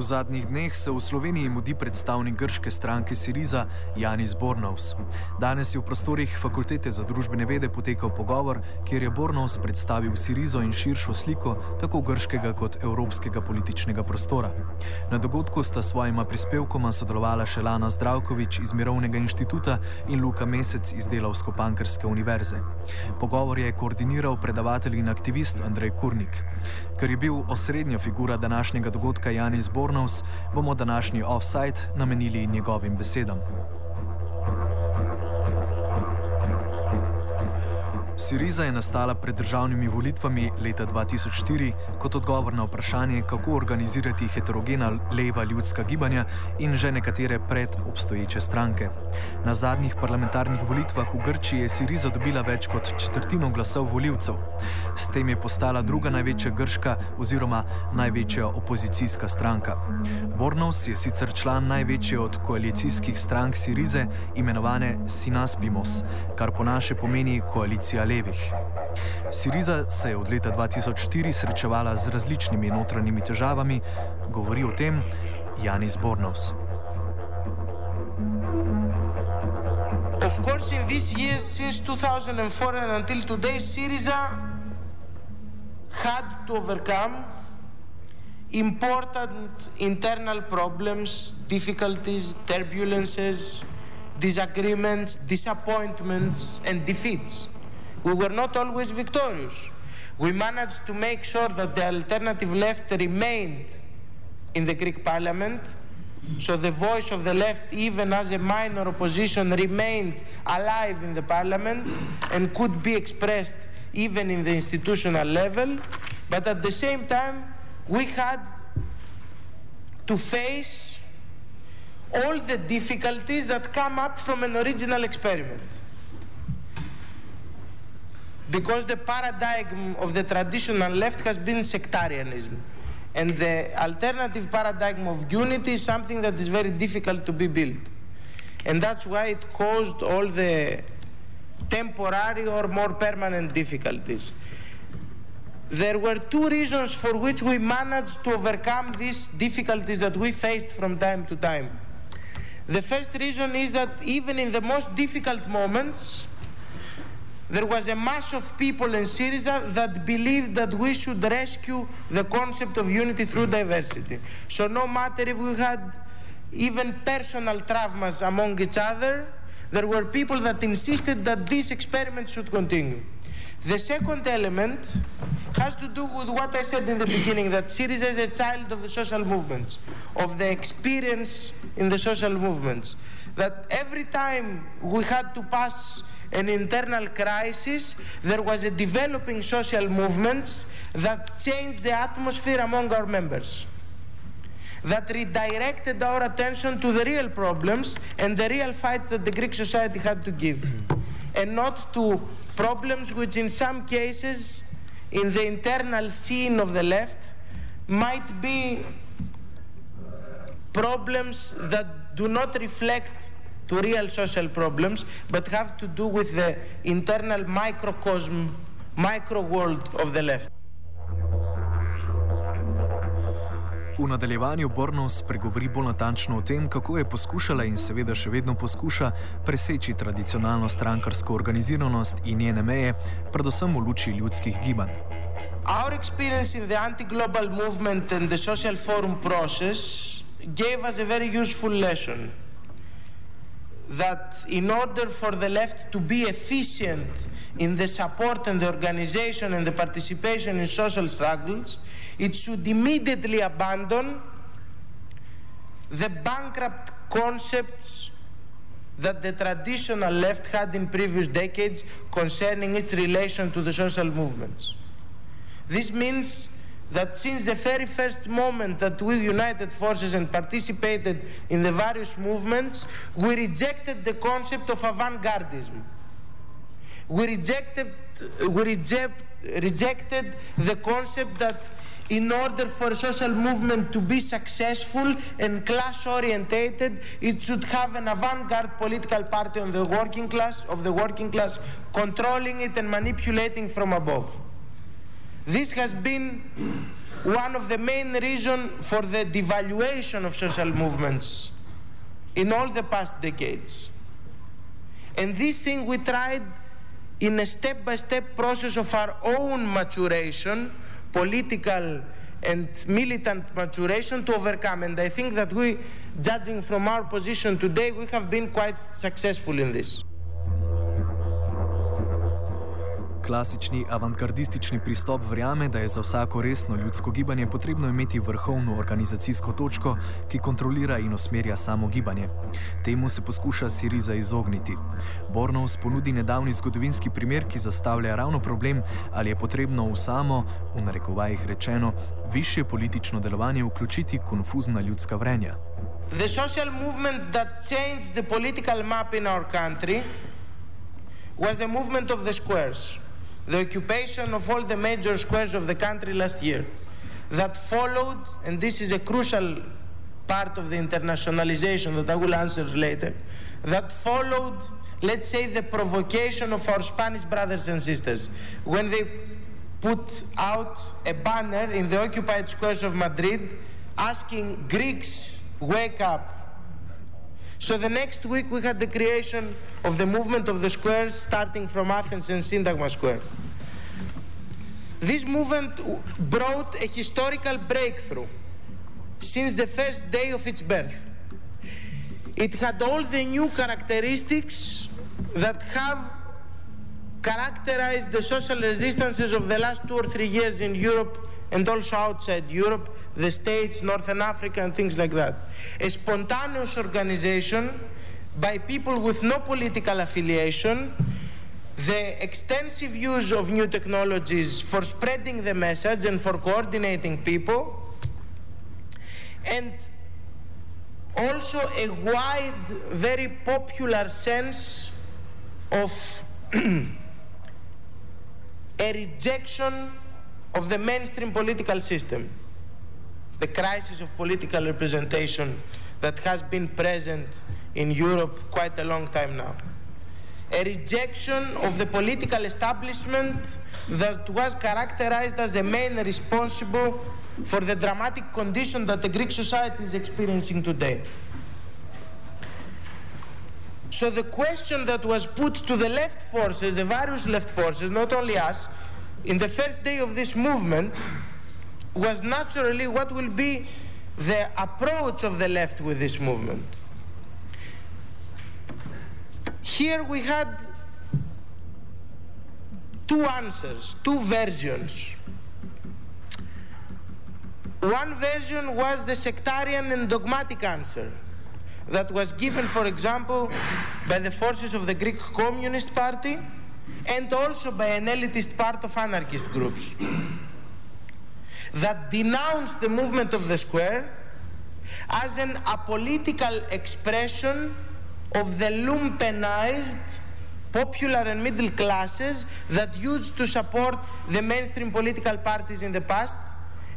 V zadnjih dneh se v Sloveniji mudi predstavnik grške stranke Siriza Janis Bornovs. Danes je v prostorih Fakultete za družbene vede potekal pogovor, kjer je Bornovs predstavil Sirizo in širšo sliko tako grškega kot evropskega političnega prostora. Na dogodku sta svojima prispevkoma sodelovala še Lana Zdravkovič iz Mirovnega inštituta in Luka Mesec iz Delavsko-Pankrske univerze. Pogovor je koordiniral predavatelj in aktivist Andrej Kurnik. Ker je bil osrednja figura današnjega dogodka Janis Bornovs, Bornovs, bomo današnji offside namenili njegovim besedam. Siriza je nastala pred državnimi volitvami leta 2004 kot odgovor na vprašanje, kako organizirati heterogena leva ljudska gibanja in že nekatere predobstoječe stranke. Na zadnjih parlamentarnih volitvah v Grčiji je Siriza dobila več kot četrtino glasov voljivcev. S tem je postala druga največja grška oziroma največja opozicijska stranka. Bornovs je sicer član največje od koalicijskih strank Sirize, imenovane Sinaspimos, kar po naše pomeni koalicija levih. Siriza se je od leta 2004 srečevala z različnimi notranjimi težavami, govori o tem Janis Bornovs. Of course, in these years, since 2004 and until today, Syriza had to overcome important internal problems, difficulties, turbulences, disagreements, disappointments, and defeats. We were not always victorious. We managed to make sure that the alternative left remained in the Greek parliament. So the voice of the left, even as a minor opposition, remained alive in the parliament and could be expressed even in the institutional level. But at the same time, we had to face all the difficulties that come up from an original experiment because the paradigm of the traditional left has been sectarianism. And the alternative paradigm of unity is something that is very difficult to be built. And that's why it caused all the temporary or more permanent difficulties. There were two reasons for which we managed to overcome these difficulties that we faced from time to time. The first reason is that even in the most difficult moments, there was a mass of people in Syriza that believed that we should rescue the concept of unity through diversity. So no matter if we had even personal traumas among each other, there were people that insisted that this experiment should continue. The second element has to do with what I said in the beginning that Syriza is a child of the social movements, of the experience in the social movements. That every time we had to pass an internal crisis, there was a developing social movements that changed the atmosphere among our members. That redirected our attention to the real problems and the real fights that the Greek society had to give, and not to problems which, in some cases, in the internal scene of the left, might be problems that do not reflect to real social problems, but have to do with the internal microcosm, micro world of the left. V nadaljevanju Bornos spregovori bolj natančno o tem, kako je poskušala in seveda še vedno poskuša preseči tradicionalno strankarsko organiziranost in njene meje, predvsem v luči ljudskih gibanj. Our experience in the anti-global movement and the social forum process gave us a very useful lesson. That in order for the left to be efficient in the support and the organization and the participation in social struggles, it should immediately abandon the bankrupt concepts that the traditional left had in previous decades concerning its relation to the social movements. This means that since the very first moment that we united forces and participated in the various movements, we rejected the concept of avant-gardism. We rejected, we reject, rejected the concept that in order for a social movement to be successful and class orientated, it should have an avant-garde political party on the working class, of the working class, controlling it and manipulating from above. This has been one of the main reasons for the devaluation of social movements in all the past decades. And this thing we tried in a step by step process of our own maturation, political and militant maturation to overcome. And I think that we, judging from our position today, we have been quite successful in this. Klasični avantgardistični pristop verjame, da je za vsako resno ljudsko gibanje potrebno imeti vrhovno organizacijsko točko, ki kontrolira in usmerja samo gibanje. Temu se poskuša Siriza izogniti. Bornovs ponudi nedavni zgodovinski primer, ki zastavlja ravno problem, ali je potrebno v samo, v narekovajih rečeno, više politično delovanje vključiti konfuzna ljudska vrenja. The social movement that changed the political map in our country was the movement of the squares. The occupation of all the major squares of the country last year. That followed, and this is a crucial part of the internationalization that I will answer later, that followed, let's say, the provocation of our Spanish brothers and sisters when they put out a banner in the occupied squares of Madrid asking Greeks, wake up. So the next week we had the creation of the movement of the squares starting from Athens and Syntagma Square. This movement brought a historical breakthrough since the first day of its birth. It had all the new characteristics that have characterized the social resistances of the last two or three years in Europe and also outside Europe, the States, Northern Africa, and things like that. A spontaneous organization by people with no political affiliation, the extensive use of new technologies for spreading the message and for coordinating people, and also a wide, very popular sense of a rejection of the mainstream political system, the crisis of political representation that has been present in Europe quite a long time now. A rejection of the political establishment that was characterized as the main responsible for the dramatic condition that the Greek society is experiencing today. So the question that was put to the left forces, the various left forces, not only us, in the first day of this movement was naturally what will be the approach of the left with this movement. Here we had two answers, two versions. One version was the sectarian and dogmatic answer that was given, for example, by the forces of the Greek Communist Party and also by an elitist part of anarchist groups that denounced the movement of the square as an apolitical expression of the lumpenized popular and middle classes that used to support the mainstream political parties in the past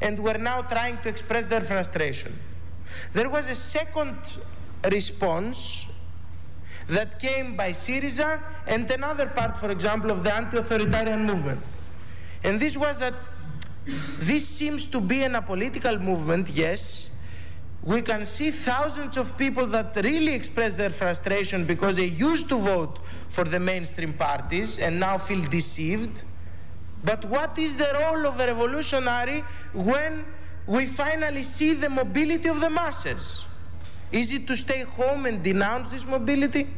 and were now trying to express their frustration. There was a second response that came by Syriza and another part, for example, of the anti authoritarian movement. And this was that this seems to be an apolitical movement, yes. We can see thousands of people that really express their frustration because they used to vote for the mainstream parties and now feel deceived. But what is the role of a revolutionary when we finally see the mobility of the masses? Is it to stay home and denounce this mobility?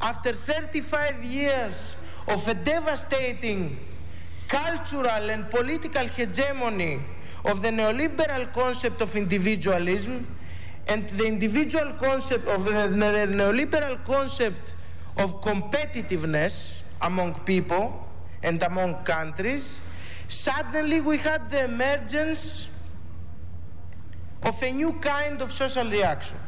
After 35 years of a devastating cultural and political hegemony of the neoliberal concept of individualism and the individual concept of the neoliberal concept of competitiveness among people and among countries, suddenly we had the emergence of a new kind of social reaction.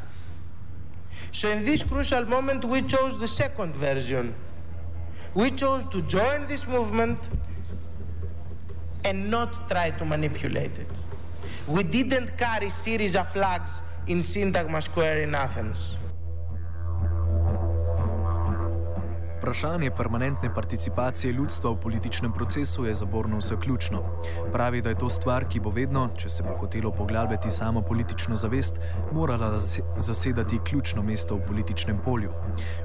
So, in this crucial moment, we chose the second version. We chose to join this movement and not try to manipulate it. We didn't carry of flags in Syntagma Square in Athens. Vprašanje permanentne participacije ljudstva v političnem procesu je za Borno vse ključno. Pravi, da je to stvar, ki bo vedno, če se bo hotelo poglabljati samo politično zavest, morala zasedati ključno mesto v političnem polju.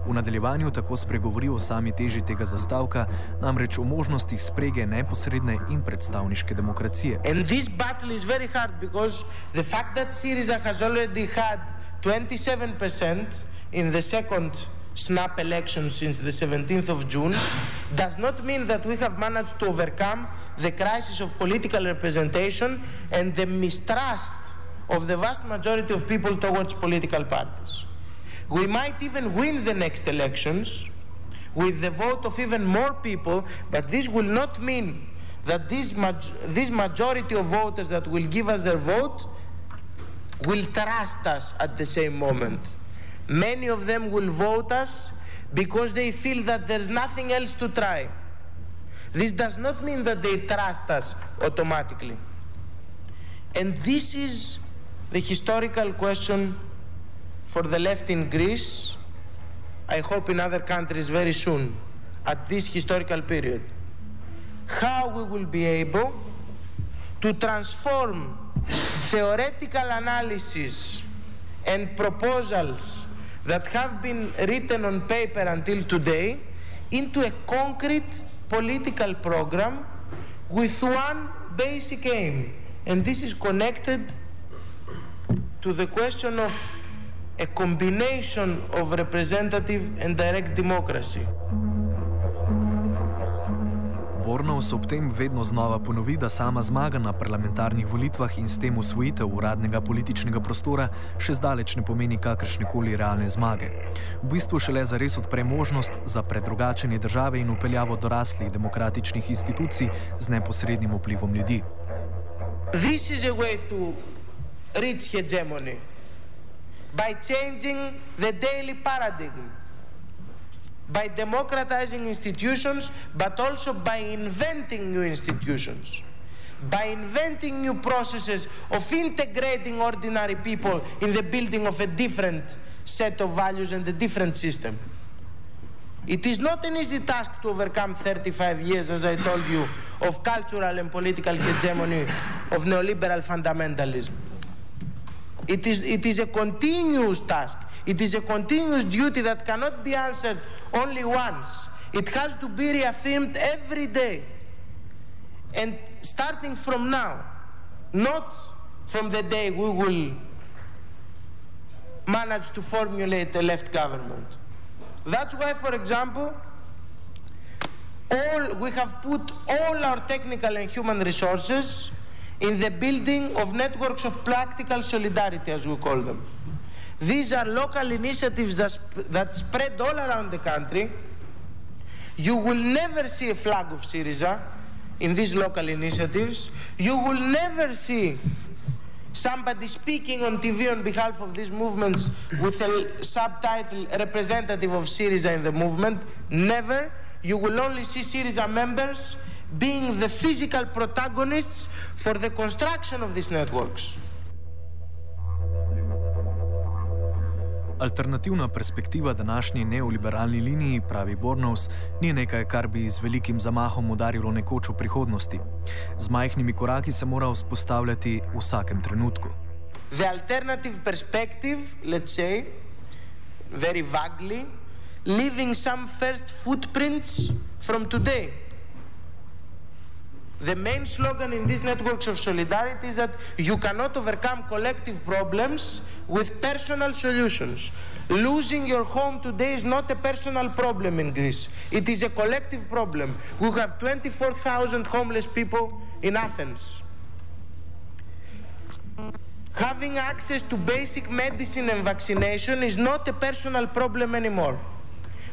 V nadaljevanju tako spregovori o sami teži tega zastavka, namreč o možnostih sprege neposredne in predstavniške demokracije. In this battle is very hard because the fact that Syriza has already had 27% in the second snap elections since the 17th of June does not mean that we have managed to overcome the crisis of political representation and the mistrust of the vast majority of people towards political parties. We might even win the next elections with the vote of even more people, but this will not mean that this, this majority of voters that will give us their vote will trust us at the same moment. Many of them will vote us because they feel that there's nothing else to try. This does not mean that they trust us automatically. And this is the historical question for the left in Greece, I hope in other countries very soon, at this historical period. How we will be able to transform theoretical analysis and proposals that have been written on paper until today into a concrete political program with one basic aim. And this is connected to the question of a combination of representative and direct democracy. Bornov ob tem vedno znova ponovi, da sama zmaga na parlamentarnih volitvah in s tem usvojitev uradnega političnega prostora še zdaleč ne pomeni kakršne koli realne zmage. V bistvu šele zares odpre možnost za predrugačenje države in upeljavo doraslih demokratičnih institucij z neposrednim vplivom ljudi. This is a way to reach hegemony by changing the daily paradigm. By democratizing institutions, but also by inventing new institutions, by inventing new processes of integrating ordinary people in the building of a different set of values and a different system. It is not an easy task to overcome 35 years, as I told you, of cultural and political hegemony of neoliberal fundamentalism. It is, it is a continuous task it is a continuous duty that cannot be answered only once. It has to be reaffirmed every day. And starting from now, not from the day we will manage to formulate a left government. That's why, for example, all, we have put all our technical and human resources in the building of networks of practical solidarity, as we call them. These are local initiatives that, sp that spread all around the country. You will never see a flag of Syriza in these local initiatives. You will never see somebody speaking on TV on behalf of these movements with a subtitle representative of Syriza in the movement. Never. You will only see Syriza members being the physical protagonists for the construction of these networks. Alternativna perspektiva današnji neoliberalni liniji, pravi Bornovs, ni nekaj, kar bi z velikim zamahom udarilo nekoč v prihodnosti. Z majhnimi koraki se mora vzpostavljati v vsakem trenutku. The alternative perspective, let's say, very vaguely, leaving some first footprints from today. The main slogan in these networks of solidarity is that you cannot overcome collective problems with personal solutions. Losing your home today is not a personal problem in Greece. It is a collective problem. We have 24,000 homeless people in Athens. Having access to basic medicine and vaccination is not a personal problem anymore.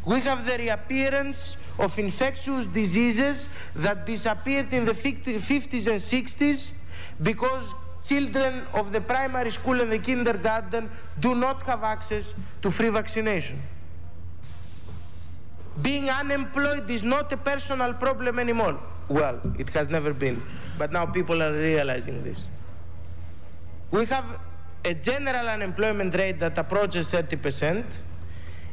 We have the reappearance of infectious diseases that disappeared in the 50s and 60s because children of the primary school and the kindergarten do not have access to free vaccination. Being unemployed is not a personal problem anymore. Well, it has never been, but now people are realizing this. We have a general unemployment rate that approaches 30%,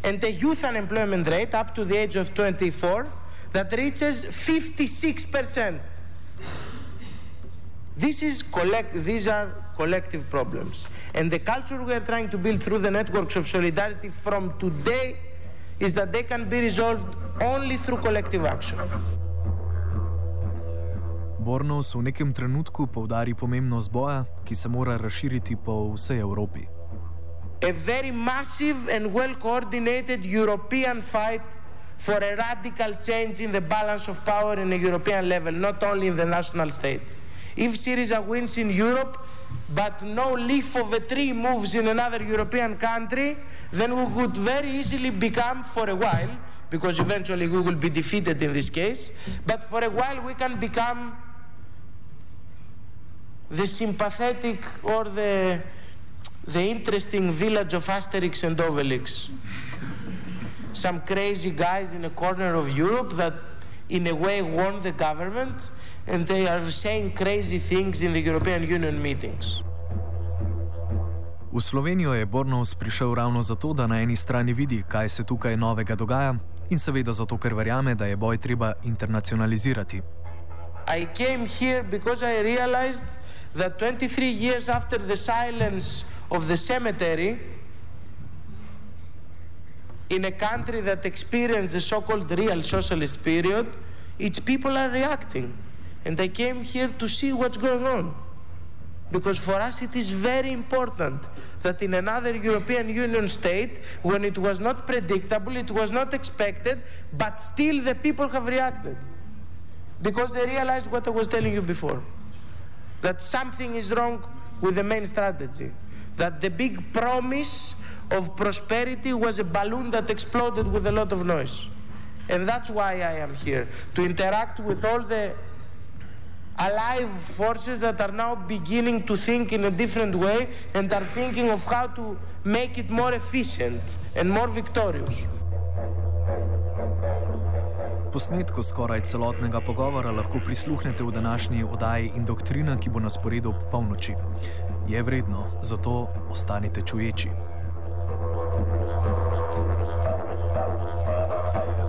and a youth unemployment rate up to the age of 24 that reaches 56%. This is collect, these are collective problems. And the culture we are trying to build through the networks of solidarity from today is that they can be resolved only through collective action. Bornos v nekem trenutku poudari pomembnost boja, ki se mora razširiti po vsej Evropi. A very massive and well coordinated European fight for a radical change in the balance of power in a European level, not only in the national state. If Syriza wins in Europe, but no leaf of a tree moves in another European country, then we could very easily become, for a while, because eventually we will be defeated in this case, but for a while we can become the sympathetic or the, the interesting village of Asterix and Obelix. Some crazy guys in a corner of Europe that, in a way, won the government, and they are saying crazy things in the European Union meetings. V Slovenijo je Bornovs prišel ravno zato, da na eni strani vidi, kaj se tukaj novega dogaja, in seveda zato, ker verjame, da je boj treba internacionalizirati. I came here because I realized that 23 years after the silence of the cemetery, in a country that experienced the so called real socialist period, its people are reacting. And I came here to see what's going on. Because for us it is very important that in another European Union state, when it was not predictable, it was not expected, but still the people have reacted. Because they realized what I was telling you before that something is wrong with the main strategy. That the big promise of prosperity was a balloon that exploded with a lot of noise. And that's why I am here to interact with all the alive forces that are now beginning to think in a different way and are thinking of how to make it more efficient and more victorious. Posnetku skoraj celotnega pogovora lahko prisluhnete v današnji oddaji Indoktrina, ki bo na sporedu ob polnoči. Je vredno, zato ostanite čuječi. thank you